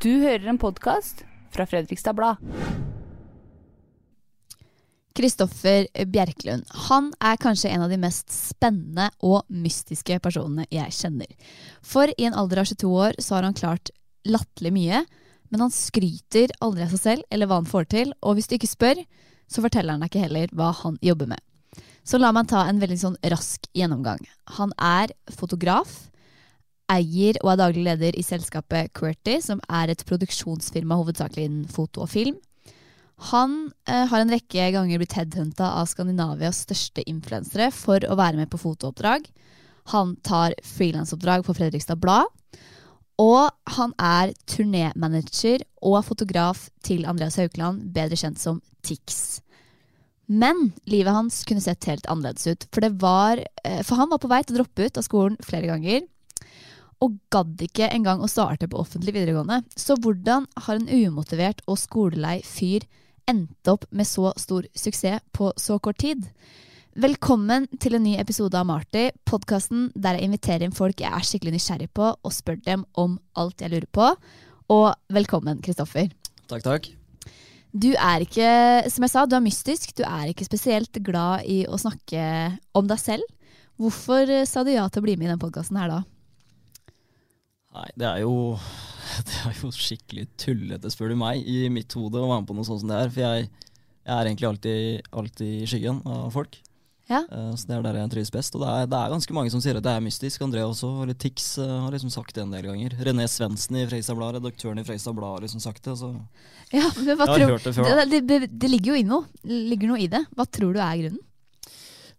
Du hører en podkast fra Fredrikstad Blad. Kristoffer Bjerklund. Han er kanskje en av de mest spennende og mystiske personene jeg kjenner. For i en alder av 22 år så har han klart latterlig mye, men han skryter aldri av seg selv eller hva han får til, og hvis du ikke spør, så forteller han deg ikke heller hva han jobber med. Så la meg ta en veldig sånn rask gjennomgang. Han er fotograf, eier og er daglig leder i selskapet Qwerty, som er et produksjonsfirma hovedsakelig innen foto og film. Han eh, har en rekke ganger blitt headhunta av Skandinavias største influensere for å være med på fotooppdrag. Han tar frilansoppdrag for Fredrikstad Blad. Og han er turnémanager og fotograf til Andreas Haukeland, bedre kjent som Tix. Men livet hans kunne sett helt annerledes ut. For, var, eh, for han var på vei til å droppe ut av skolen flere ganger. Og gadd ikke engang å starte på offentlig videregående. Så hvordan har en umotivert og skolelei fyr endt opp med så stor suksess på så kort tid? Velkommen til en ny episode av Marty, podkasten der jeg inviterer inn folk jeg er skikkelig nysgjerrig på, og spør dem om alt jeg lurer på. Og velkommen, Kristoffer. Takk, takk. Du er ikke, som jeg sa, du er mystisk. Du er ikke spesielt glad i å snakke om deg selv. Hvorfor eh, sa du ja til å bli med i den podkasten her da? Nei, det er jo Det er jo skikkelig tullete, spør du meg, i mitt hode å være med på noe sånt som det her. For jeg, jeg er egentlig alltid, alltid i skyggen av folk. Ja. Uh, så det er der jeg trives best. Og det er, det er ganske mange som sier at det er mystisk. André også, eller Tix uh, har liksom sagt det en del ganger. René Svendsen i Freistad Blad, redaktøren i Freistad Blad har liksom sagt det. Så Ja, men hva Jeg har tror, hørt det før, det, det, det ligger jo i noe. ligger noe i det. Hva tror du er grunnen?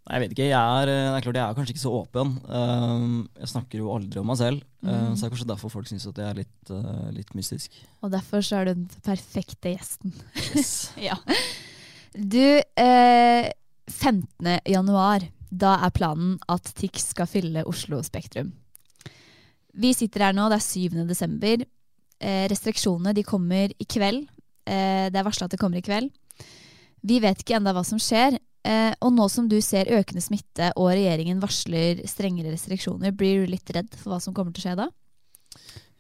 Jeg vet ikke. Jeg er, eh, det er klart jeg er kanskje ikke så åpen. Um, jeg snakker jo aldri om meg selv. uh, Mm. så det er kanskje derfor folk syns at jeg er litt, litt mystisk. Og derfor så er du den perfekte gjesten. Yes. ja. Du, eh, 15. januar, da er planen at Tix skal fylle Oslo Spektrum. Vi sitter her nå, det er 7. desember. Eh, restriksjonene de kommer i kveld. Eh, det er varsla at det kommer i kveld. Vi vet ikke enda hva som skjer. Eh, og nå som du ser økende smitte og regjeringen varsler strengere restriksjoner, blir du litt redd for hva som kommer til å skje da?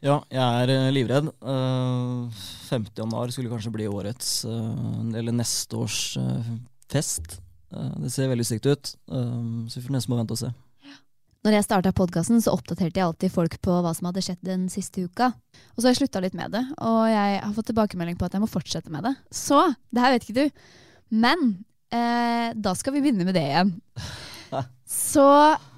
Ja, jeg er eh, livredd. Eh, 5. januar skulle kanskje bli årets, eh, eller neste års eh, fest. Eh, det ser veldig stygt ut, så vi får nesten må vente og se. Når jeg starta podkasten, så oppdaterte jeg alltid folk på hva som hadde skjedd den siste uka. Og så har jeg slutta litt med det, og jeg har fått tilbakemelding på at jeg må fortsette med det. Så det her vet ikke du. Men eh, da skal vi begynne med det igjen. Så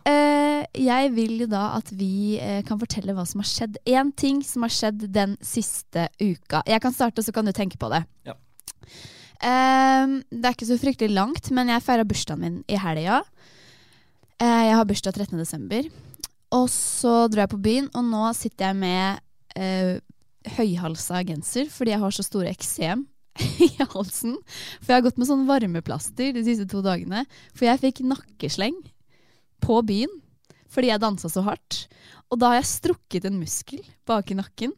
eh, jeg vil jo da at vi eh, kan fortelle hva som har skjedd. Én ting som har skjedd den siste uka. Jeg kan starte, så kan du tenke på det. Ja. Eh, det er ikke så fryktelig langt, men jeg feira bursdagen min i helga. Eh, jeg har bursdag 13. desember. Og så dro jeg på byen, og nå sitter jeg med eh, høyhalsa genser fordi jeg har så store eksem i halsen. For jeg har gått med sånn varmeplaster de siste to dagene. For jeg fikk nakkesleng på byen fordi jeg dansa så hardt. Og da har jeg strukket en muskel bak i nakken.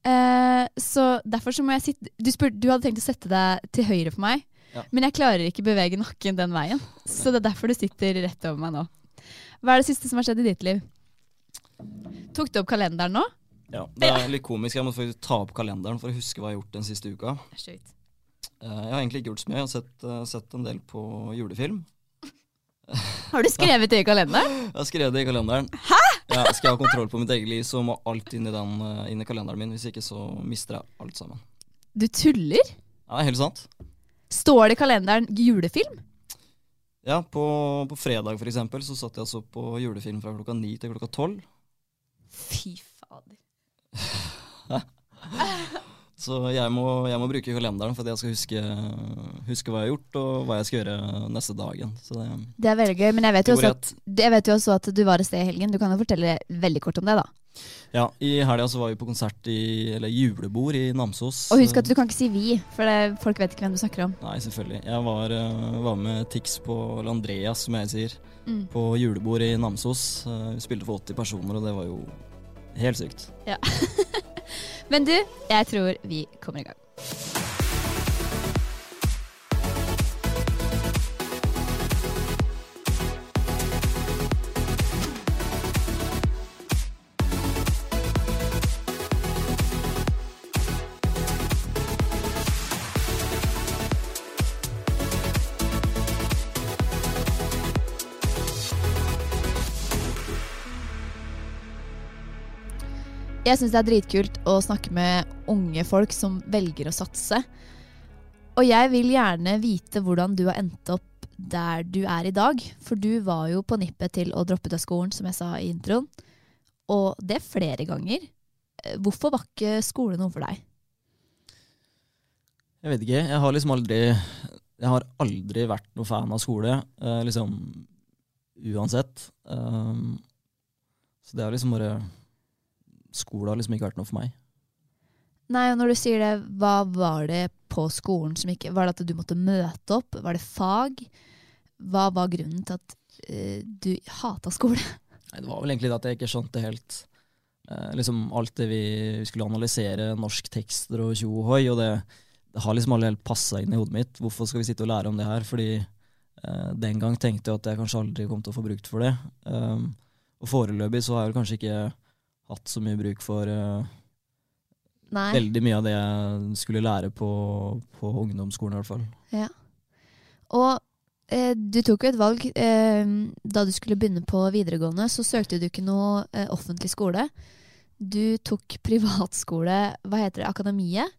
Eh, så derfor så må jeg sitte du, spør, du hadde tenkt å sette deg til høyre for meg, Ja. men jeg klarer ikke bevege nakken den veien. Så det er derfor du sitter rett over meg nå. Hva er det siste som har skjedd i ditt liv? Tok du opp kalenderen nå? Ja, det er litt komisk. Jeg må faktisk ta opp kalenderen for å huske hva jeg har gjort den siste uka. Shit. Eh, jeg har egentlig ikke gjort så mye. Jeg har sett, eh, sett en del på julefilm. Har du skrevet det i kalenderen? Jeg har skrevet det i kalenderen. Hæ?! Ja, skal jeg ha kontroll på mitt eget liv, så må alt inn i, den, eh, inn i kalenderen min. Hvis ikke så mister jeg alt sammen. Du tuller? Ja, helt sant. Står det i kalenderen julefilm? Ja, på, på fredag for eksempel, så satt jeg og så på julefilm fra klokka ni til klokka tolv. Fy. Så jeg må, jeg må bruke kalenderen for at jeg skal huske, huske hva jeg har gjort, og hva jeg skal gjøre neste dagen. Så det, Det er veldig gøy, men jeg vet, jo også at, jo også at du var et sted i helgen. Du kan jo fortelle veldig kort om det, da. Ja, i helga så var vi på konsert i Eller julebord i Namsos. Og husk at du kan ikke si vi, for det, folk vet ikke hvem du snakker om. Nei, selvfølgelig. Jeg var, eh, var med Tix på Eller Andreas, som jeg sier. Mm. På julebord i Namsos. Eh, Vi spilte for 80 personer, og det var jo helt sykt. Ja. Men du, jeg tror vi kommer i gang. Jeg syns det er dritkult å snakke med unge folk som velger å satse. Og jeg vil gjerne vite hvordan du har endt opp der du er i dag. For du var jo på nippet til å droppe ut av skolen, som jeg sa i introen. Og det flere ganger. Eh, Hvorfor var ikke skole noe for deg? Jeg vet ikke. Jeg har liksom aldri Jeg har aldri vært noen fan av skole. eh, liksom uansett. Um, så det har liksom bare Skole har liksom ikke vært noe for meg. Nei, og når du sier det, hva var det på skolen som ikke Var det at du måtte møte opp? Var det fag? Hva var grunnen til at uh, du hata skole? Nei, Det var vel egentlig det at jeg ikke skjønte helt uh, liksom alt det vi, vi skulle analysere, norsk tekster og tjo og hoi, og det, det har liksom aldri helt passa inn i hodet mitt. Hvorfor skal vi sitte og lære om det her? Fordi uh, den gang tenkte jeg at jeg kanskje aldri kom til å få brukt for det. Um, og foreløpig så har jeg vel kanskje ikke hatt så mye bruk for eh, Nei. veldig mye av det jeg skulle lære på, på ungdomsskolen i hvert fall. Ja. Og eh, du tok jo et valg eh, da du skulle begynne på videregående. Så søkte du ikke noe eh, offentlig skole. Du tok privatskole, hva heter det, Akademiet.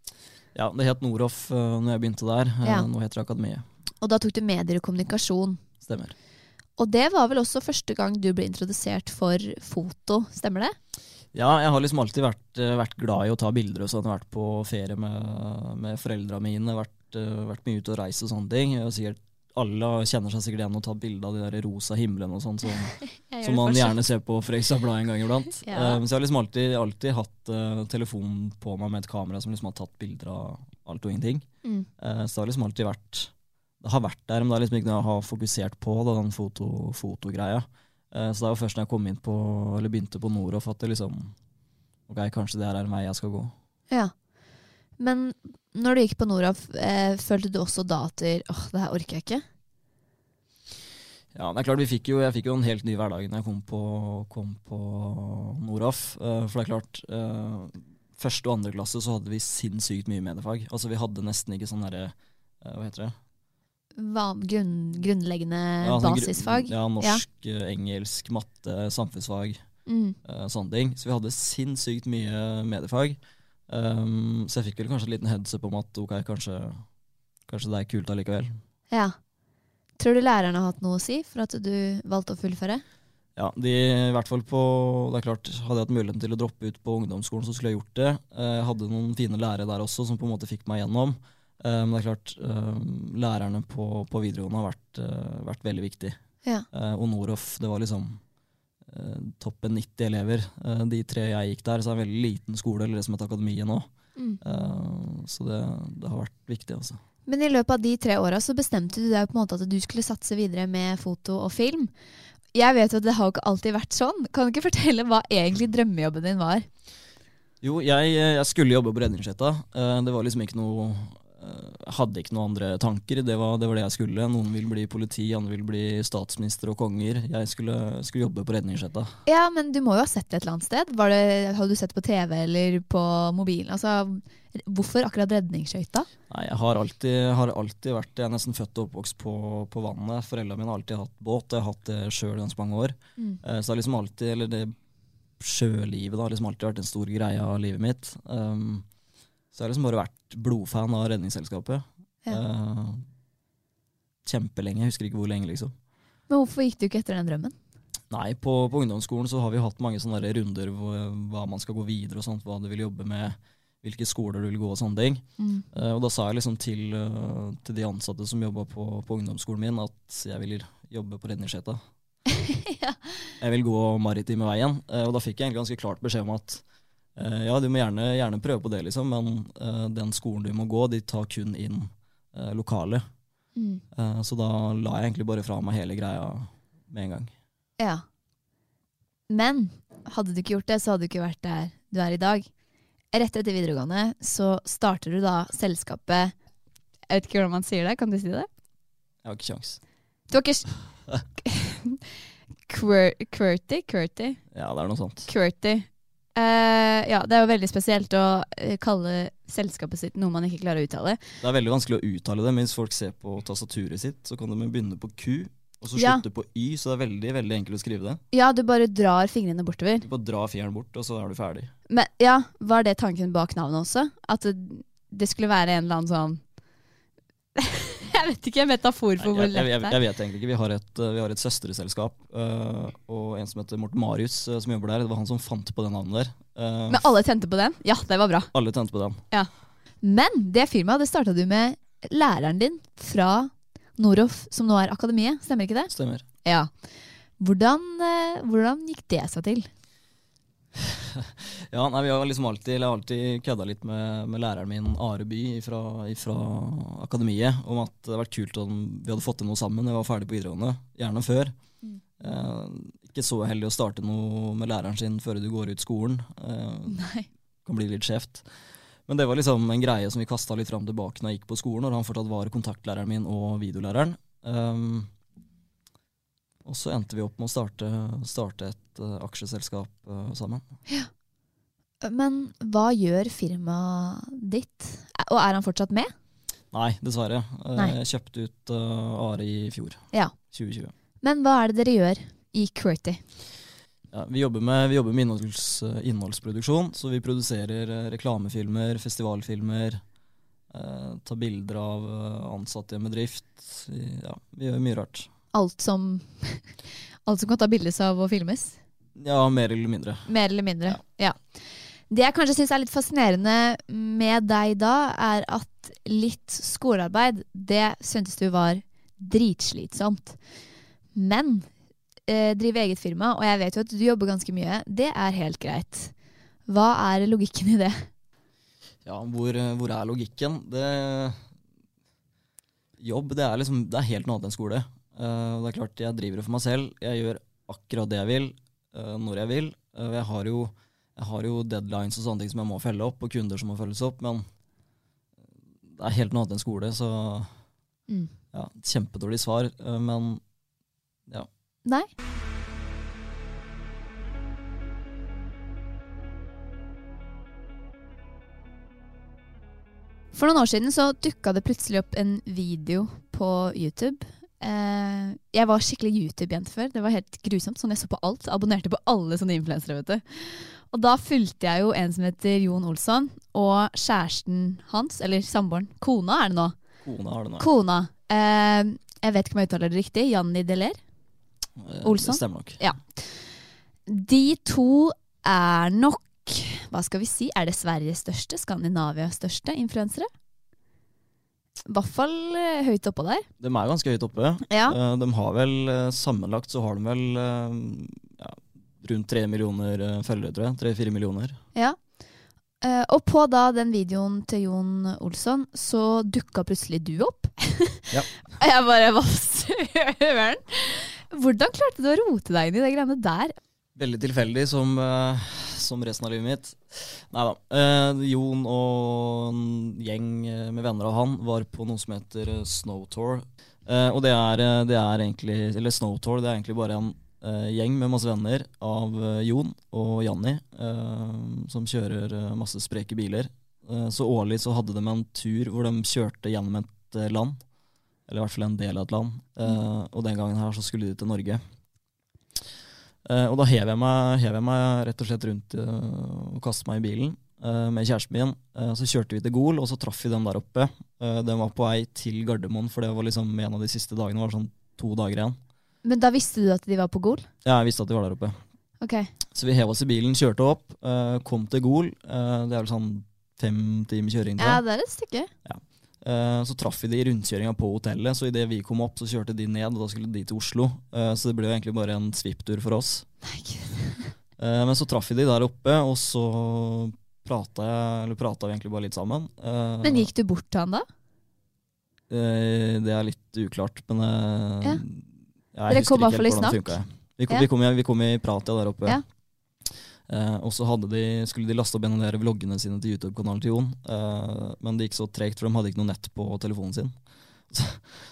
Ja, det het Noroff uh, når jeg begynte der. Eh, Ja. Nå heter det Akademiet. Og da tok du medier og kommunikasjon. Stemmer. Og det var vel også første gang du ble introdusert for foto, stemmer det? Ja, jeg har liksom alltid vært, eh, vært glad i å ta bilder og sånn. Vært på ferie med, med foreldra mine, vært, eh, vært mye ute og reist og sånne ting. Og sikkert alle kjenner seg sikkert igjen og tar bilde av de der rosa himlene og sånn som, som man gjerne ser på Fredrikstad Blad en gang iblant. Ja. um, så jeg har liksom alltid, alltid hatt uh, telefonen på meg med et kamera som liksom har tatt bilder av alt og ingenting. Mm. Uh, så det har liksom alltid vært Det har vært der, men det er liksom ikke noe jeg har fokusert på, da, den foto, fotogreia. Eh, så det var først når jeg kom inn på, eller begynte på Noroff at det liksom Ok, kanskje det her er en vei jeg skal gå. Ja. Men når du gikk på Noraf, eh, følte du også da at åh, det her orker jeg ikke? Ja, det er klart vi fikk jo, Jeg fikk jo en helt ny hverdag når jeg kom på, kom på Noroff. Eh, for det er klart eh, Første og andre klasse så hadde vi sinnssykt mye mediefag. Altså Vi hadde nesten ikke sånn derre eh, Hva heter det? Grunn, grunnleggende Ja, sånn basisfag? Ja, norsk, ja. engelsk, matte, samfunnsfag. Mm. Uh, sånne ting. Så vi hadde sinnssykt mye mediefag. Um, så jeg fikk vel kanskje en liten headsup om at ok, kanskje, kanskje det er kult allikevel. ja. Tror du lærerne har hatt noe å si for at du valgte å fullføre? Ja, de, i hvert fall på, det er klart, Hadde jeg hatt muligheten til å droppe ut på ungdomsskolen, så skulle jeg gjort det. Eh, Jeg hadde noen fine lærere der også som på en måte fikk meg gjennom. Eh, Men det er klart, eh, lærerne på, på videregående har vært, eh, vært veldig viktig. Ja. Og Noroff, det var liksom toppen 90 elever. De tre jeg gikk der, så er det en veldig liten skole, eller det som heter Akademiet nå. Mm. Så det, det har vært viktig, altså. Men i løpet av de tre åra så bestemte du deg på en måte at du skulle satse videre med foto og film. Jeg vet jo at det har ikke alltid vært sånn. Kan du ikke fortelle hva egentlig drømmejobben din var? Jo, jeg, jeg skulle jobbe på Redningssletta. Det var liksom ikke noe hadde ikke noen andre tanker. Det var, det var det jeg skulle. Noen vil bli politi, andre vil bli statsminister og konger. Jeg skulle, skulle jobbe på redningsskøyta. Ja, men du må jo ha sett det et eller annet sted. Var det, har du sett på TV eller på mobilen? Altså, hvorfor akkurat redningsskøyta? Nei, jeg har alltid, har alltid vært Jeg er nesten født og oppvokst på, på vannet. Foreldrene mine har alltid hatt båt, jeg har hatt det sjøl ganske mange år. Mm. Eh, Så det har liksom alltid, eller det sjølivet da, har liksom alltid vært en stor greie av livet mitt. Um, så jeg har liksom bare vært blodfan av Redningsselskapet. Ja. Uh, kjempelenge, jeg husker ikke hvor lenge, liksom. Men hvorfor gikk du ikke etter den drømmen? Nei, på, på ungdomsskolen så har vi hatt mange sånne runder hvor, hva man skal gå videre og sånt, hva du vil jobbe med, hvilke skoler du vil gå og sånne ting. Mm. Uh, og da sa jeg liksom til, uh, til de ansatte som jobba på, på ungdomsskolen min, at jeg vil jobbe på Redningssletta. Ja. Jeg vil gå maritime veien. Og da fikk jeg egentlig ganske klart beskjed om at ja, du må gjerne, gjerne prøve på det, liksom, men eh, den skolen du må gå, de tar kun inn eh, lokale. Mm. Eh, så da la jeg egentlig bare fra meg hele greia med en gang. Ja. Men hadde du ikke gjort det, så hadde du ikke vært der du er i dag. Rett etter videregående så starter du da selskapet Jeg vet ikke hvordan man sier det, kan du si det? Jeg har ikke kjangs. Du har ikke Quir- Quirty? Quirty? Ja, det er noe sånt. Quirty. Eh, ja, det er jo veldig spesielt å eh, kalle selskapet sitt noe man ikke klarer å uttale. Det er veldig vanskelig å uttale det. Mens folk ser på tastaturet sitt, så kan de begynne på Q, og så Ja. på Y. Så det er veldig veldig enkelt å skrive det. Ja, du bare drar fingrene bortover. Du bare drar fjæren bort, og så er du ferdig. Men ja, var det tanken bak navnet også? At det, det skulle være en eller annen sånn Jeg vet ikke, metafor for hvor lett det er. jeg, jeg vet egentlig ikke. Vi har et, eh, vi har et søsterselskap, Uh, og en som heter Morten Marius, uh, som jobber der. Det var han som fant på det navnet der. Uh, Men alle tente på den? Ja, det var bra. alle tente på den. Men det firmaet det starta du med læreren din fra Noroff, som nå er Akademiet. Stemmer ikke det? Stemmer. Ja. Hvordan, hvordan gikk det seg til? Ja, nei, vi har liksom alltid, eller alltid kødda litt med, med læreren min, Are By, fra, Akademiet, om at det hadde vært kult om vi hadde fått til noe sammen når vi var ferdig på videregående. Gjerne før. Mm. Eh, ikke så heldig å starte noe med læreren sin før du går ut skolen. Eh, Nei. kan bli litt skjevt. Men det var liksom en greie som vi kasta litt fram tilbake når jeg gikk på skolen, når han fortsatt var kontaktlæreren min og videolæreren. Um, og så endte vi opp med å starte, starte et uh, aksjeselskap uh, sammen. Men hva gjør firmaet ditt? Og er han fortsatt med? Nei, dessverre. Eh, Nei. Jeg kjøpte ut uh, Are i fjor. Ja. 2020. Men hva er det dere gjør i Qwerty? Ja, vi, jobber med, vi jobber med innholds, innholdsproduksjon, så vi produserer reklamefilmer, festivalfilmer. Eh, tar bilder av ansatte i en bedrift. Ja, vi gjør mye rart. Alt som, alt som kan ta bildes av og filmes? Ja, mer eller mindre. Mer eller mindre. Ja. Det jeg kanskje syns er litt fascinerende med deg da, er at litt skolearbeid, det syntes du var dritslitsomt. Men eh, drive eget firma, og jeg vet jo at du jobber ganske mye, det er helt greit. Hva er logikken i det? Ja, hvor, eh, hvor er logikken? Det Jobb, det er liksom Det er helt noe annet enn skole. Eh, det er klart, jeg driver det for meg selv. Jeg gjør akkurat det jeg vil, uh, når jeg vil. Uh, jeg, har jo, jeg har jo deadlines og sånne ting som jeg må følge opp, og kunder som må følges opp, men det er helt noe annet enn skole, så Mm. ja, Kjempedårlig svar, men men Nei? For noen år siden så dukka det plutselig opp en video på YouTube. Eh, jeg var skikkelig YouTube-jente før. Det var helt grusomt. Sånn Jeg så på alt. Abonnerte på alle sånne influensere. vet du. Og da fulgte jeg jo en som heter Jon Olsson, og kjæresten hans, eller samboeren, kona er det nå. kona har det nå. Kona. Uh, jeg vet ikke om jeg uttaler det riktig. Janni Deler. Uh, Olsson? Det stemmer nok. De to er nok Hva skal vi si? Er det Sveriges største? Skandinavias største influensere? I hvert fall eh, høyt oppå der. De er ganske høyt oppe. Ja. Eh, De har vel eh, sammenlagt så har de vel ja, rundt tre millioner følgere, tror jeg. Tre-fire millioner. ja. Og på da den videoen til Jon Olsson, så dukka plutselig du opp. Ja. Og jeg bare Hva søren? Hvordan klarte du å rote deg inn i de greiene der? Veldig tilfeldig, som, eh, som resten av livet mitt. Nei da. Eh, Jon og en gjeng eh, med venner av han var på noe som heter Snowtour. Snow Tour. Eh, og det er, eh, det er egentlig Eller Snow Tour, det er egentlig bare en eh, gjeng med masse venner av eh, Jon og Janni, eh, som kjører eh, masse spreke biler. Eh, så årlig så hadde de en tur hvor de kjørte gjennom et eh, land. Eller i hvert fall en del av et land. Eh, og den gangen her så skulle de til Norge. Eh, og da hev jeg, meg, hev jeg meg rett og slett rundt eh, og kastet meg i bilen eh, med kjæresten min. Så kjørte vi til Gol, og så traff vi dem der oppe. Den var på vei til Gardermoen, for det var liksom en av de siste dagene. Det var sånn to dager igjen. Men da visste du at de var på Gol? Ja, jeg visste at de var der oppe. Ok. Så vi hev oss i bilen, kjørte opp, kom til Gol. Det er vel sånn fem timer kjøring. til. Ja, det er et stykke. Eh, så traff vi de i rundkjøringa på hotellet, så idet vi kom opp, så kjørte de ned, og da skulle de til Oslo. Eh, så det ble jo egentlig bare en svipptur for oss. Eh, men så traff vi de der oppe, og så prata, vi egentlig bare litt sammen. Eh, Men gikk du bort til han da? eh, det er litt uklart, men eh, Ja. jeg Dere husker kom ikke helt hvordan det snakk? funka. Vi kom, vi, kom, i- vi kom i prat ja, der oppe. Ja. Eh, og så skulle de laste opp en av de vloggene sine til YouTube-kanalen til Jon. Eh, men det gikk så tregt, for de hadde ikke noe nett på telefonen sin. Så,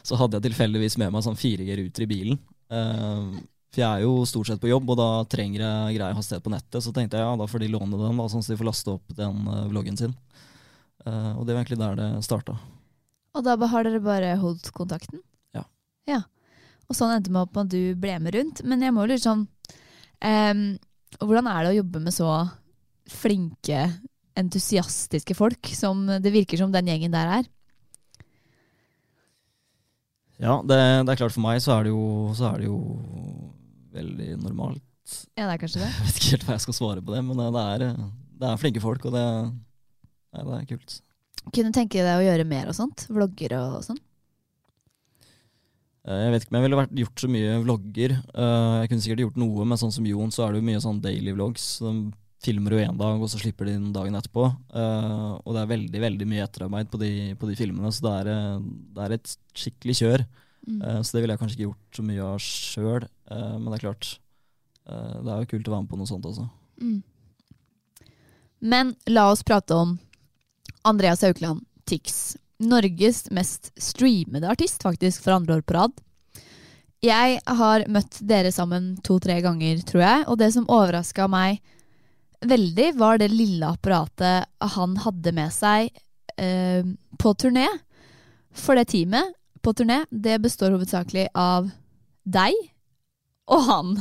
så hadde jeg tilfeldigvis med meg sånn 4G-ruter i bilen. Eh, for jeg er jo stort sett på jobb, og da trenger jeg grei hastighet på nettet. Så tenkte jeg ja, da får de låne den, da, sånn at de får laste opp den eh, vloggen sin. Eh, og det var egentlig der det starta. Og da har dere bare holdt kontakten? Ja. ja. Og sånn endte det med at du ble med rundt. Men jeg må jo lure sånn ehm, Hvordan er det å jobbe med så flinke, entusiastiske folk som det virker som den gjengen der er? Ja, det, det er klart for meg så er det jo, så er det jo veldig normalt. Ja, det er kanskje det. Jeg vet ikke helt hva jeg skal svare på det, men det er, det er flinke folk, og det, nei, det er kult. Kunne tenke deg å gjøre mer og sånt? Vlogger og sånn? Eh, Jeg vet ikke om jeg ville vært, gjort så mye vlogger. Eh, Jeg kunne sikkert gjort noe, men sånn som Jon, så er det jo mye sånn daily vlogs. De filmer jo én dag, og så slipper de den dagen etterpå. Eh, Og det er veldig veldig mye etterarbeid på de, på de filmene, så det er, det er et skikkelig kjør. Mm. Så det ville jeg kanskje ikke gjort så mye av sjøl, men det er klart. Det er jo kult å være med på noe sånt også. Mm. Men la oss prate om Andreas Haukeland, Tix. Norges mest streamede artist, faktisk, for andre år på rad. Jeg har møtt dere sammen to-tre ganger, tror jeg, og det som overraska meg veldig, var det lille apparatet han hadde med seg eh, på turné. For det teamet på turné, det består hovedsakelig av deg og han.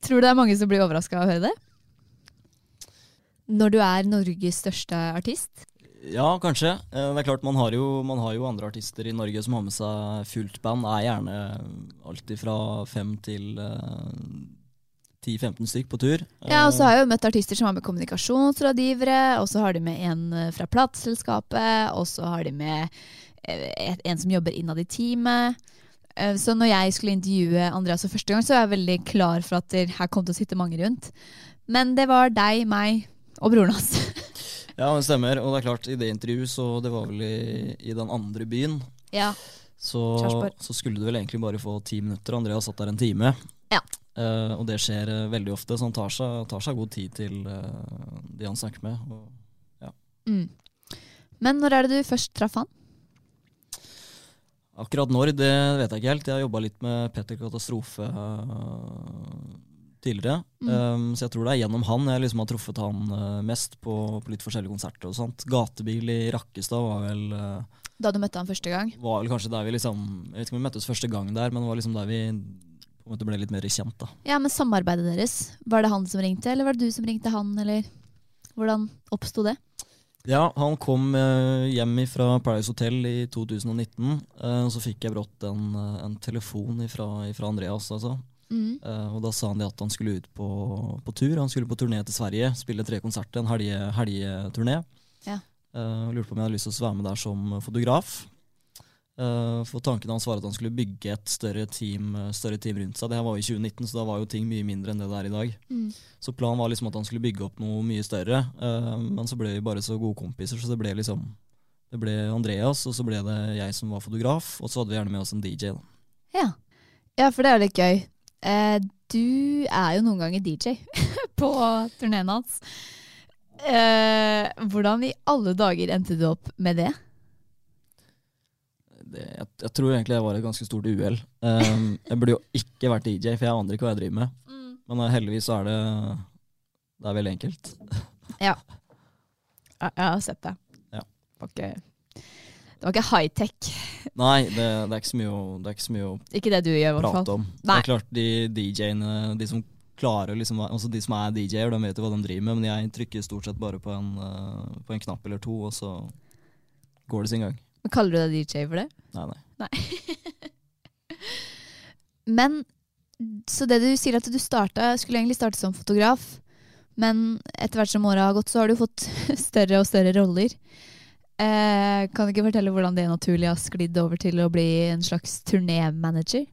Tror du det er mange som blir overraska av å høre det? Når du er Norges største artist? Ja, kanskje. Eh, Det er klart Man har jo, man har jo andre artister i Norge som har med seg fullt band. Er gjerne alltid fra fem til eh, 10-15 stykk på tur. Ja, og så har jeg jo møtt artister som har med kommunikasjonsrådgivere, og så har de med en eh, fra plateselskapet, og så har de med eh, en som jobber innad i teamet. Eh, Så når jeg skulle intervjue Andreas for første gang, så var jeg veldig klar for at her kom til å sitte mange rundt. Men det var deg, meg og broren hans. Ja, det stemmer. Og det er klart, i det intervjuet, så det var vel i, i den andre byen, ja. så, så skulle du vel egentlig bare få ti minutter. Andreas satt der en time. Ja. Eh, og det skjer eh, veldig ofte, så han tar seg, tar seg god tid til eh, de han snakker med. Og Mm. Men når er det du først traff han? akkurat når, det vet jeg ikke helt. Jeg har jobba litt med Petter Katastrofe eh, tidligere. Mm. Um, så jeg tror det er gjennom han jeg liksom har truffet han uh, mest på, på litt forskjellige konserter og sånt. Gatebil i Rakkestad var vel uh, Da du møtte han første gang? var vel kanskje der vi liksom Jeg vet ikke om vi møttes første gang der, men det var liksom der vi ble litt mer kjent. da. Ja, men samarbeidet deres, var det han som ringte, eller var det du som ringte han, eller hvordan oppsto det? Ja, han kom eh, hjem fra Paradise Hotel i 2019, eh, og så fikk jeg brått en, en telefon fra Andreas. altså. Mm. Eh, og da sa han det at han skulle ut på, på tur. Han skulle på turné til Sverige, spille tre konserter, en helge- helgeturné. Ja. Uh, lurte på om jeg hadde lyst til å være med der som fotograf. Uh, for tanken hans var at han skulle bygge et større team, større team rundt seg. Det her var i 2019, så da var jo ting mye mindre enn det det er i dag. Mm. Så planen var liksom at han skulle bygge opp noe mye større, men så ble vi bare så gode kompiser, så det ble liksom Det ble Andreas, og så ble det jeg som var fotograf, og så hadde vi gjerne med oss en DJ. da. Ja. ja, for det er litt gøy. Eh, du er jo noen ganger DJ på turneen hans. Eh, hvordan i alle dager endte du opp med det? Det, jeg, jeg tror egentlig jeg var et ganske stort uhell. Um, jeg burde jo ikke vært DJ, for jeg aner ikke hva jeg driver med. Men eh, heldigvis så er det Det er veldig enkelt. Ja. Jeg, Jeg har sett det. Ja. Ikke, det var ikke high-tech. Nei, det, det, er ikke så mye å, det er ikke så mye å Ikke det du gjør, i hvert fall. prate om. Det er klart, de DJ-ene, de som klarer liksom, altså de som er DJ-er, de vet jo hva de driver med, men jeg trykker stort sett bare på en, eh, på en knapp eller to, og så går det sin gang. Men Kaller du deg DJ for det? Nei, nei. Men så det du sier at du starta, skulle egentlig starte som fotograf, men etter hvert som åra har gått, så har du fått større og større roller. Eh, kan du ikke fortelle hvordan det naturlig har sklidd over til å bli en slags turnémanager?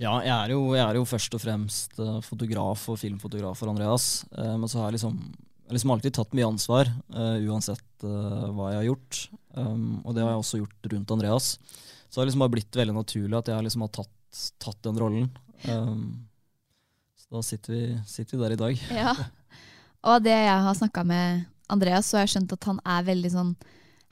Ja, jeg er, jo, jeg er jo først og fremst uh, fotograf og filmfotograf for Andreas. Eh, men så har jeg liksom, jeg liksom alltid tatt mye ansvar, eh, uansett hva jeg har gjort. Um, og det har jeg også gjort rundt Andreas. Så det har liksom bare blitt veldig naturlig at jeg liksom har tatt, tatt den rollen. Um, så da sitter vi, sitter vi, der i dag. Ja. Og det jeg har snakka med Andreas, så har jeg skjønt at han er veldig sånn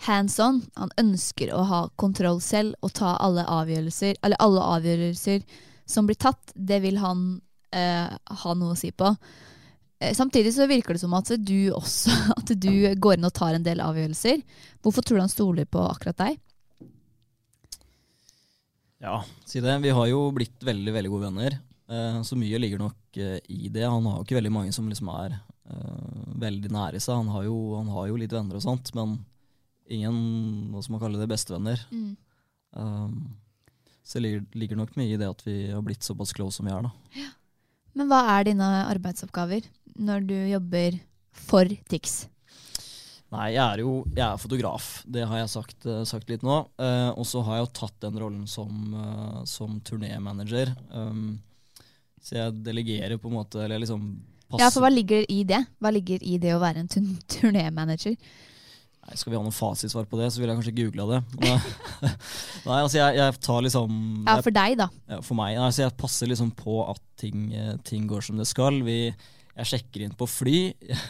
hands on. Han ønsker å ha kontroll selv og ta alle avgjørelser, eller alle avgjørelser som blir tatt, det vil han eh, ha noe å si på. Eh, samtidig så virker det som at du også at du går inn og tar en del avgjørelser. Hvorfor tror du han stoler på akkurat deg? Ja, si det. Vi har jo blitt veldig veldig gode venner. Eh, så mye ligger nok eh, i det. Han har jo ikke veldig mange som liksom er veldig nære seg. Han har, jo, han har, jo, litt venner og sånt, men ingen hva skal man kalle det, bestevenner. Mm. Um, så det ligger, nok mye i det at vi har blitt såpass close som vi er. da. Ja. Men hva er dine arbeidsoppgaver når du jobber for TIX? Nei, jeg er jo jeg er fotograf. Det har jeg sagt, uh, sagt litt nå. Uh, og så har jeg jo tatt den rollen som, uh, som turnémanager. Um, så jeg delegerer på en måte, eller liksom passer Ja, for hva ligger i det? Hva ligger i det å være en turnémanager? Skal vi ha noen fasitsvar på det, så vil jeg kanskje googla det. Nei, altså jeg, jeg, tar liksom Ja, for deg, da. Ja, for meg. Altså jeg passer liksom på at ting, eh, ting går som det skal. Vi, jeg sjekker inn på fly.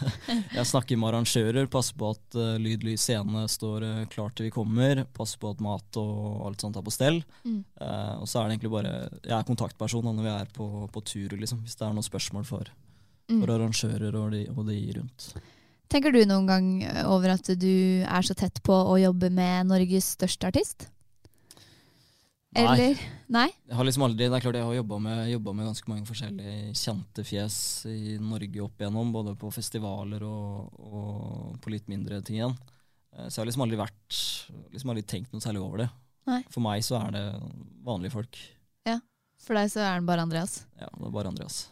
jeg snakker med arrangører, passer på at uh, lyd, lys, scene står uh, klart til vi kommer. Passer på at mat og alt sånt er på stell. Mm. Uh, og så er det egentlig bare Jeg er kontaktperson når vi er på, på tur, liksom, hvis det er noen spørsmål for, mm. for arrangører og de, og de rundt. Tenker du noen gang eh, over at du er så tett på å jobbe med Norges største artist? Eller? Nei. Jeg har liksom aldri, det er klart jeg har jobba med, med, ganske mange forskjellige kjente fjes i Norge opp igjennom, både på festivaler og, og på litt mindre ting igjen. Eh, så jeg har liksom aldri vært liksom aldri tenkt noe særlig over det. Nei. For meg så er det vanlige folk. Ja, For deg så er det bare Andreas? Ja, det er bare Andreas.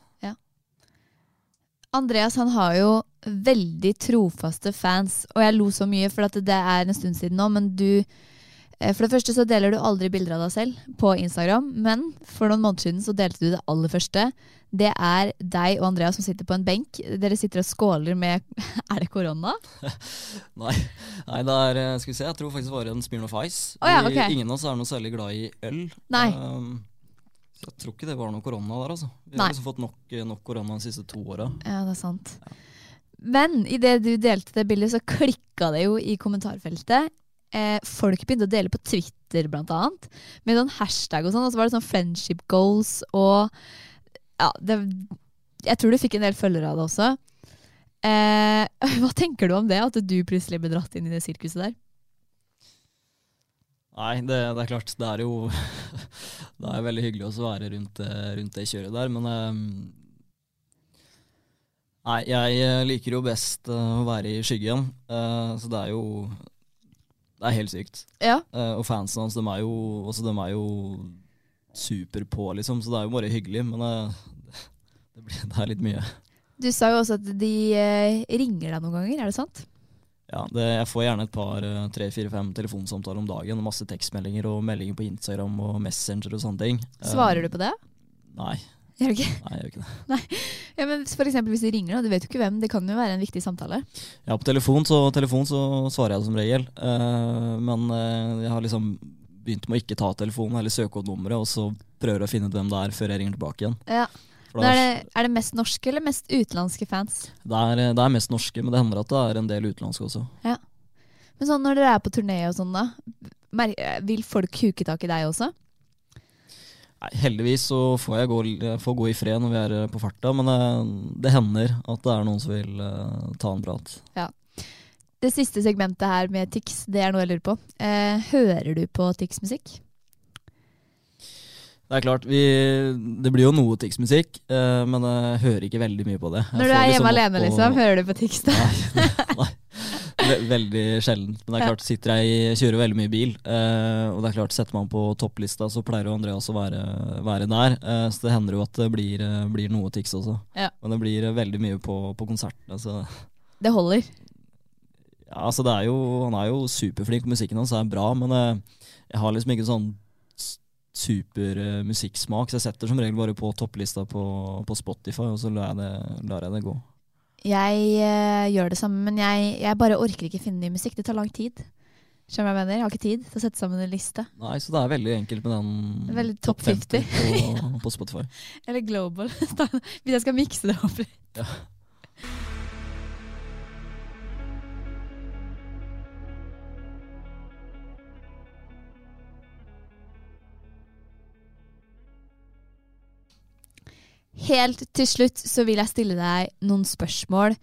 Andreas han har jo veldig trofaste fans, og jeg lo så mye, for det er en stund siden nå, men du eh, For det første så deler du aldri bilder av deg selv på Instagram, men for noen måneder siden så delte du det aller første. Det er deg og Andreas som sitter på en benk. Dere sitter og skåler med Er det korona? Nei, Nei det er eh, Skal vi se, jeg tror faktisk det var en Smirnoff Ice. Oh, ja, okay. Ingen av oss er noe særlig glad i øl. Nei. Um, jeg tror ikke det var noe korona der, altså. Vi har også fått nok, nok, korona de siste to åra. Ja, det er sant. Ja. Men idet du delte det bildet, så klikka det jo i kommentarfeltet. Eh, folk begynte å dele på Twitter, blant annet, med noen hashtag og sånn. Og så var det sånn friendship goals og Ja, det, jeg tror du fikk en del følgere av det også. Eh, hva tenker du om det, at du plutselig ble dratt inn i det sirkuset der? Nei, det, det, er klart. Det er jo det er veldig hyggelig å være rundt, rundt, det kjøret der, men um, Nei, jeg eh, liker jo best uh, å være i skyggen, uh, så det er jo Det er helt sykt. Ja. Uh, og fansen hans, de er jo, også, de er jo super på, liksom, så det er jo bare hyggelig, men det, blir, det, er litt mye. Du sa jo også at de ringer deg noen ganger, er det sant? Ja, det, jeg får gjerne et par, eh, tre, fire, fem telefonsamtaler om dagen. Masse tekstmeldinger og meldinger på Instagram og Messenger og sånne ting. Svarer du på det? Nei. Gjør du ikke? Nei, jeg gjør ikke det. Nei. Ja, men for eksempel hvis de ringer, du vet jo ikke hvem, det kan jo være en viktig samtale? Ja, på telefon så, telefon så svarer jeg det som regel. Uh, men uh, jeg har liksom begynt med å ikke ta telefonen eller søke opp nummeret, og så prøver jeg å finne ut hvem det er før jeg ringer tilbake igjen. Ja. Er det, er det, mest norske eller mest utenlandske fans? Det er, det er, mest norske, men det hender at det er en del utenlandske også. Ja. Men sånn når dere er på turné og sånn, da, vil folk huke tak i deg også? Nei, heldigvis så får jeg gå, får gå, i fred når vi er på farta, men det, eh, det hender at det er noen som vil uh, ta en prat. Ja. Det siste segmentet her med Tix, det er noe jeg lurer på. Eh, hører du på Tix-musikk? Det er klart, vi, det blir jo noe Tix-musikk, uh, men jeg hører ikke veldig mye på det. Jeg Når du er hjemme liksom alene, liksom, hører du på Tix da? Nei, nei, veldig sjelden. Men det er klart, sitter jeg kjører veldig mye bil, uh, og det er klart, setter man på topplista, så pleier jo Andreas å være, være der. Uh, så det hender jo at det blir, blir noe Tix også. Ja. Men det blir veldig mye på, på konsertene. Så. Det holder? Ja, altså det er jo, Han er jo superflink, musikken hans er bra, men eh, jeg har liksom ikke sånn super eh, musikksmak, så jeg setter som regel bare på topplista på, på Spotify, og så lar jeg det, lar jeg det gå. Jeg uh, gjør det samme, men jeg, jeg bare orker ikke finne ny musikk. Det tar lang tid. Skjønner jeg mener? Jeg har ikke tid til å sette sammen en liste. Nei, så det er veldig enkelt med den Veldig topp 50 på, på Spotify. Eller global. Hvis jeg skal mikse det opp. Ja. Helt til slutt så vil jeg stille deg noen spørsmål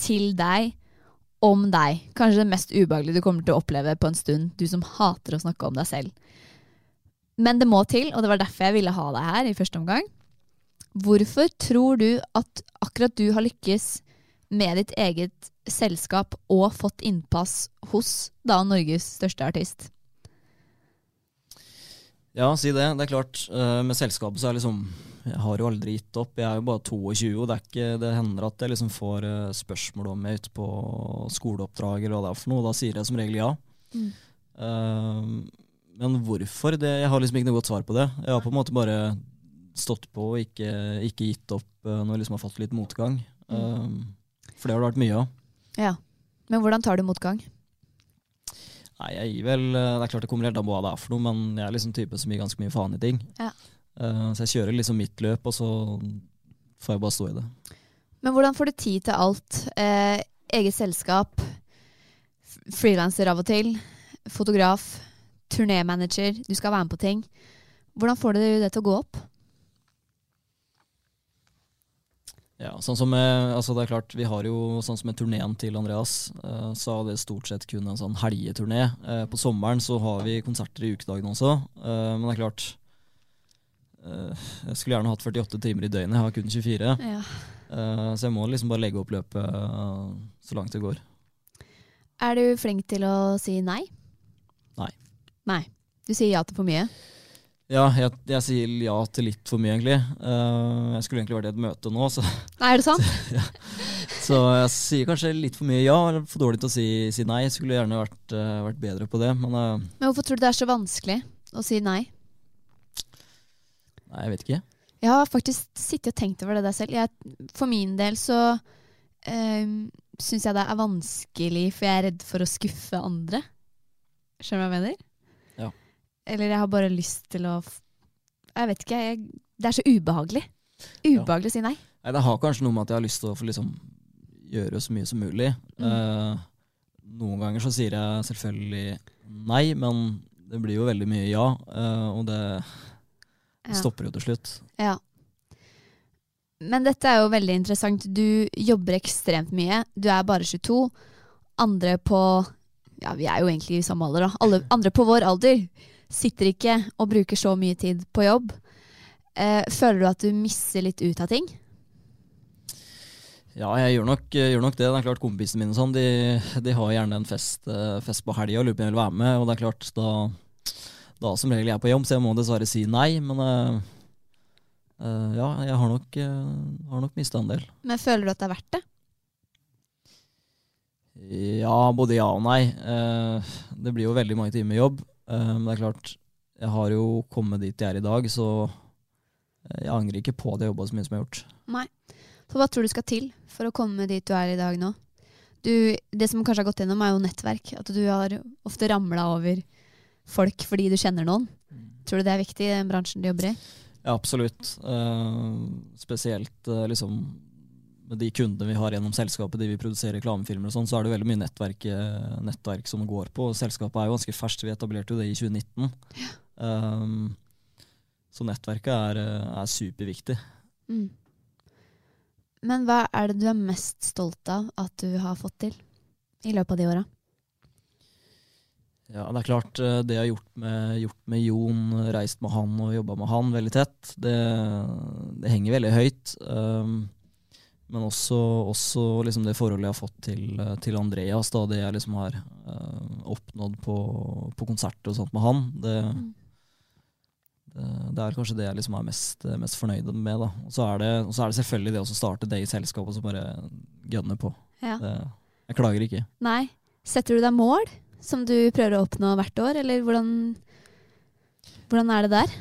til deg om deg. Kanskje det mest ubehagelige du kommer til å oppleve på en stund, du som hater å snakke om deg selv. Men det må til, og det var derfor jeg ville ha deg her i første omgang. Hvorfor tror du at akkurat du har lykkes med ditt eget selskap og fått innpass hos da Norges største artist? Ja, si det. Det er klart, eh, med selskapet så er liksom Jeg har jo aldri gitt opp. Jeg er jo bare 22, og det, er ikke, det hender at jeg liksom får eh, spørsmål om er ute på skoleoppdrag eller hva det er for noe, da sier jeg som regel ja. Mm. Uh, men hvorfor? Det, jeg har liksom ikke noe godt svar på det. Jeg har på en måte bare stått på og ikke, ikke gitt opp når jeg liksom har fått litt motgang. Eh, for det har det vært mye av. Ja. Men hvordan tar du motgang? Nei, jeg gir vel eh, Det er klart det kommer helt an på hva det er for noe, men jeg er liksom type som gir ganske mye faen i ting. Ja. Uh, så jeg kjører liksom mitt løp, og så får jeg bare stå i det. Men hvordan får du tid til alt? Eh, eget selskap, frilanser av og til, fotograf, turnémanager, du skal være med på ting. Hvordan får du det til å gå opp? Ja, sånn som med, altså det er klart, Vi har jo sånn som turneen til Andreas, eh, så er det stort sett kun en sånn helgeturné. Eh, på sommeren så har vi konserter i ukedagene også, eh, men det er klart Jeg skulle gjerne hatt 48 timer i døgnet, jeg har kun 24. Ja. Så jeg må liksom bare legge opp løpet så langt det går. Er du flink til å si nei? Nei. Nei. Du sier ja til for mye? Ja, jeg, jeg sier ja til litt for mye, egentlig. Uh, jeg skulle egentlig vært i et møte nå, så, Nei, er det sant? så jeg sier kanskje litt for mye ja, eller for dårlig til å si, si nei. Jeg skulle gjerne vært, uh, vært bedre på det, men uh, Men hvorfor tror du det er så vanskelig å si nei? nei, jeg vet ikke. Jeg har faktisk sittet og tenkt over det der selv. Jeg, for min del så um, syns jeg det er vanskelig, for jeg er redd for å skuffe andre. Skjønner du hva jeg mener? Ja. Eller jeg har bare lyst til å Jeg vet ikke. Jeg, det er så ubehagelig. Ubehagelig å si nei. Nei, Det har kanskje noe med at jeg har lyst til å få liksom gjøre så mye som mulig. Mm. Eh, noen ganger så sier jeg selvfølgelig nei, men det blir jo veldig mye ja, eh, og det Ja. stopper jo til slutt. Ja. Men dette er jo veldig interessant. Du jobber ekstremt mye. Du er bare 22. Andre på Ja, vi er jo egentlig i samme alder, da. Alle, andre på vår alder sitter ikke og bruker så mye tid på jobb. Eh, føler du at du misser litt ut av ting? Ja, jeg gjør nok, gjør nok det. Det er klart Kompisene mine sånn, de, de har gjerne en fest, eh, fest på helga og lurer på om jeg vil være med. Og det er klart, da, da som regel jeg er på jobb, så jeg må dessverre si nei. Men eh, eh, ja, jeg har nok, uh, har nok mista en del. Men føler du at det er verdt det? Ja, både ja og nei. Eh, det blir jo veldig mange timer jobb. Men det er klart, jeg har jo kommet dit jeg er i dag, så jeg angrer ikke på at jeg jobba så mye som jeg har gjort. Nei. Så hva tror du skal til for å komme dit du er i dag nå? Du, det som kanskje har gått gjennom, er jo nettverk. At du har ofte ramla over folk fordi du kjenner noen. Tror du det er viktig i den bransjen du jobber i? Ja, absolutt. Uh, spesielt uh, liksom med de kundene vi har gjennom selskapet, de vi produserer reklamefilmer og sånn, så er det veldig mye nettverk, eh, nettverk som går på. Selskapet er jo ganske ferskt, vi etablerte jo det i 2019. Um, så nettverket er, eh, er superviktig. Mm. Men hva er det du er mest stolt av at du har fått til i løpet av de åra? Ja, det er klart, eh, det jeg har gjort med, gjort med Jon, reist med han og jobba med han veldig tett, det, det henger veldig høyt. Um, men også, også liksom det forholdet jeg har fått til, eh, til Andreas, da, det jeg liksom har uh, oppnådd på, på konsert og sånt med han, det, det, det er kanskje det jeg liksom er mest, mest fornøyd med. Da. Og så er, det, så er det selvfølgelig det å starte det i selskapet og så bare gønne på. Ja. Det, jeg klager ikke. Nei. Setter du deg mål som du prøver å oppnå hvert år, eller hvordan, hvordan er det der?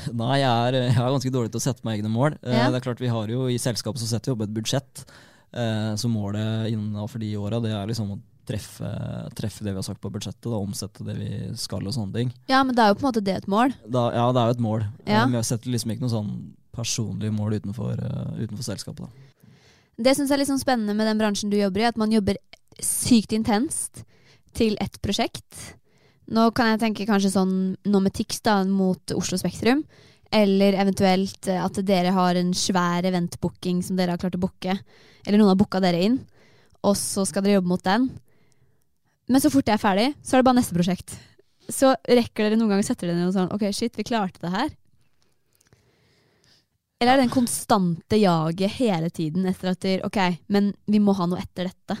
Nei, jeg er, jeg er ganske dårlig til å sette meg egne mål. Eh, Ja. Det er klart Vi har jo i selskapet så setter vi opp et budsjett. Eh, så målet innenfor de åra er liksom å treffe, treffe det vi har sagt på budsjettet. Da, omsette det vi skal og sånne ting. Ja, men det er jo på en måte det et mål. Da, ja, det er jo et mål. Eh, Ja. Men jeg setter liksom ikke noe sånn personlige mål utenfor, eh, utenfor selskapet. da. Det syns jeg er litt sånn spennende med den bransjen du jobber i, at man jobber sykt intenst til ett prosjekt. Nå kan jeg tenke kanskje sånn TIX da, mot Oslo Spektrum. Eller eventuelt eh, at dere har en svær eventbooking som dere har klart å booke. Eller noen har booka dere inn, og så skal dere jobbe mot den. Men så fort det er ferdig, så er det bare neste prosjekt. Så rekker dere noen ganger setter dere ned og sånn Ok, shit, vi klarte det her. Eller er det den konstante jaget hele tiden etter at dere, Ok, men vi må ha noe etter dette.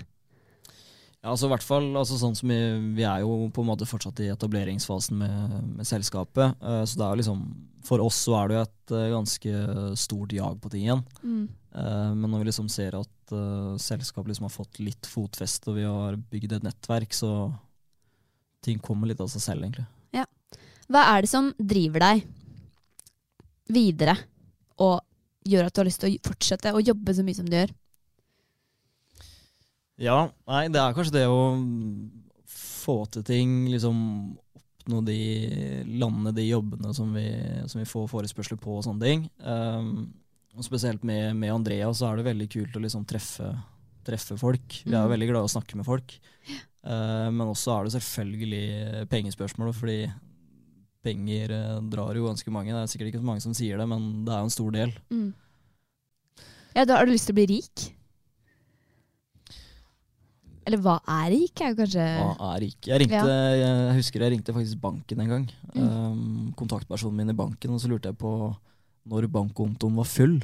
Ja, altså hvert fall, altså sånn som vi, vi er jo på en måte fortsatt i etableringsfasen med, med selskapet. Uh, så det er jo liksom, for oss så er det jo et uh, ganske stort jag på ting igjen. Mm. Uh, men når vi liksom ser at selskapet liksom har fått litt fotfeste, og vi har bygd et nettverk, så ting kommer litt av seg selv, egentlig. Hva er det som driver deg videre og gjør at du har lyst til å fortsette å jobbe så mye som du gjør? Ja, nei, det er kanskje det å få til ting, liksom oppnå de landene, de jobbene som vi, som vi får forespørsler på og sånne ting. Um, og spesielt med, med Andrea så er det veldig kult å liksom treffe, treffe folk. Vi er jo Mm. veldig glad i å snakke med folk. Uh, men også er det selvfølgelig pengespørsmål, fordi penger uh, drar jo ganske mange. Det er sikkert ikke så mange som sier det, men det er jo en stor del. Ja, da har du lyst til å bli rik? Eller hva er rik, er jo kanskje Hva er ikke? Jeg, ringte, jeg husker jeg ringte faktisk banken en gang. Mm. Um, kontaktpersonen min i banken, og så lurte jeg på når bankkontoen var full.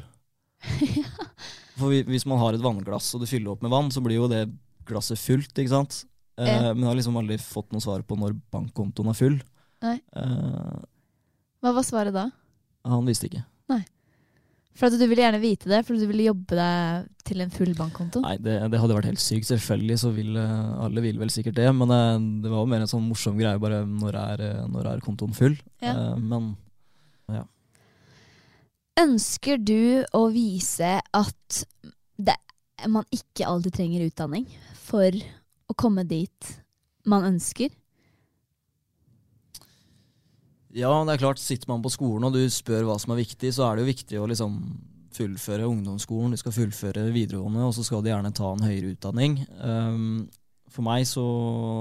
For hvis man har et vannglass og du fyller opp med vann, så blir jo det glasset fullt, ikke sant? Eh, Ja. Men jeg har liksom aldri fått noe svar på når bankkontoen er full. Nei. Eh, Hva var svaret da? han visste ikke. For at du ville gjerne vite det, for du ville jobbe deg til en full bankkonto? Nei, det, det hadde vært helt sykt. Selvfølgelig så vil eh, alle vil vel sikkert det, men det, det var jo mer en sånn morsom greie bare når er, eh, når er kontoen full. Ja. Eh, men Ønsker du å vise at det, man ikke alltid trenger utdanning for å komme dit man ønsker? Ja, det er klart, sitter man på skolen og du spør hva som er viktig, så er det jo viktig å liksom fullføre ungdomsskolen, du skal fullføre videregående, og så skal du gjerne ta en høyere utdanning. Um, for meg så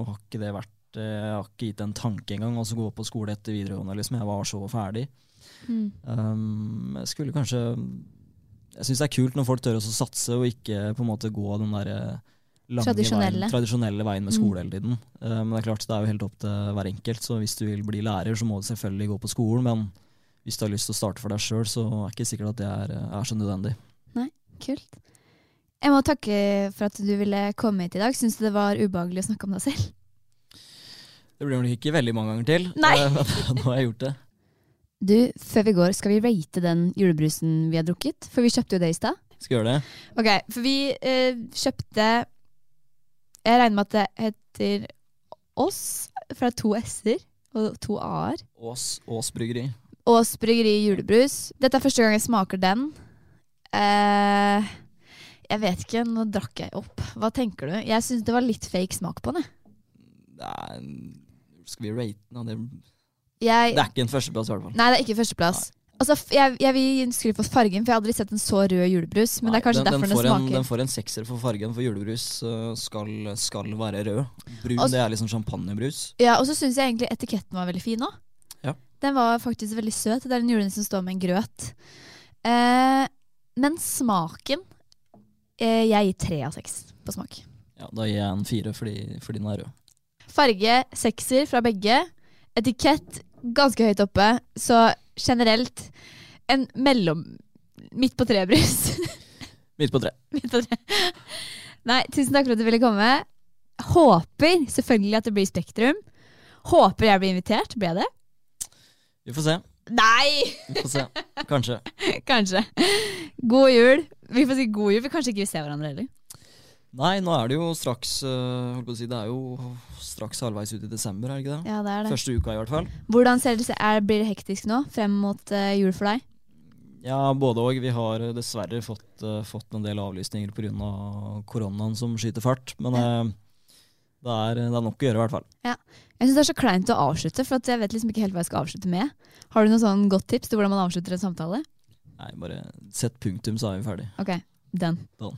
har ikke det vært eh, Jeg har ikke gitt en tanke engang, å gå på skole etter videregående, liksom. Jeg var så ferdig. Mm. Um, jeg skulle kanskje Jeg syns det er kult når folk tør å satse, og ikke på en måte gå den derre lange Tradisjonelle. Veien, tradisjonelle veien med Mm. skole hele tiden. Uh, men det er klart, det er jo helt opp til hver enkelt, så hvis du vil bli lærer, så må du selvfølgelig gå på skolen, men hvis du har lyst til å starte for deg sjøl, så er det ikke sikkert at det er, er så nødvendig. Nei, Kult. Jeg må takke for at du ville komme hit i dag. Syns du det var ubehagelig å snakke om deg selv? Det blir nok ikke veldig mange ganger til, Nei. uh, nå har jeg gjort det. Du, før vi går, skal vi rate den julebrusen vi har drukket? For vi kjøpte jo det i stad. Skal gjøre det? Ok, for vi eh, kjøpte Jeg regner med at det heter Ås, fra to s-er og to a-er. Ås, Ås bryggeri. Ås bryggeri julebrus. Dette er første gang jeg smaker den. Eh, jeg vet ikke, nå drakk jeg opp. Hva tenker du? Jeg syns det var litt fake smak på den. Nei, er, skal vi rate den? Det, Jeg, det er ikke en førsteplass, i hvert fall. nei, det er ikke førsteplass. Altså, jeg, jeg vil skru på fargen, for jeg har aldri sett en så rød julebrus. Men det er kanskje den, derfor den, den, smaker. en, den får en sekser for fargen, for julebrus skal, skal være rød. Brun Også, det er liksom champagnebrus. Ja, Og så syns jeg egentlig etiketten var veldig fin òg. Ja. Den var faktisk veldig søt. Det er en julenissen som står med en grøt. Eh, men smaken eh, Jeg gir tre av seks på smak. Ja, Da gir jeg en fire fordi, fordi den er rød. Farge sekser fra begge. Etikett ganske høyt oppe. Så generelt en mellom Midt på tre-brus. Midt på tre. Midt på tre. Nei, tusen takk for at du ville komme. Håper selvfølgelig at det blir Spektrum. Håper jeg blir invitert. Ble det? Vi får se. Nei! Vi får se. Kanskje. Kanskje. God jul. Vi får si god jul, for kanskje ikke vi ser hverandre heller. Nei, nå er det jo straks å si, Det er jo straks halvveis ut i desember, er det ikke det? Ja, det er det. Første uka, i hvert fall. Hvordan ser det, er, Blir det hektisk nå, frem mot eh, jul for deg? Ja, både og. Vi har øh, dessverre fått, øh, fått en del avlysninger pga. koronaen som skyter fart. Men øh, det, er, det er nok å gjøre, i hvert fall. Ja. Jeg syns det er så kleint å avslutte, for at jeg vet liksom ikke helt hva jeg skal avslutte med. Har du noe sånn godt tips til hvordan man avslutter en samtale? Nei, bare sett punktum, så er vi ferdig. Ok, den. Sånn.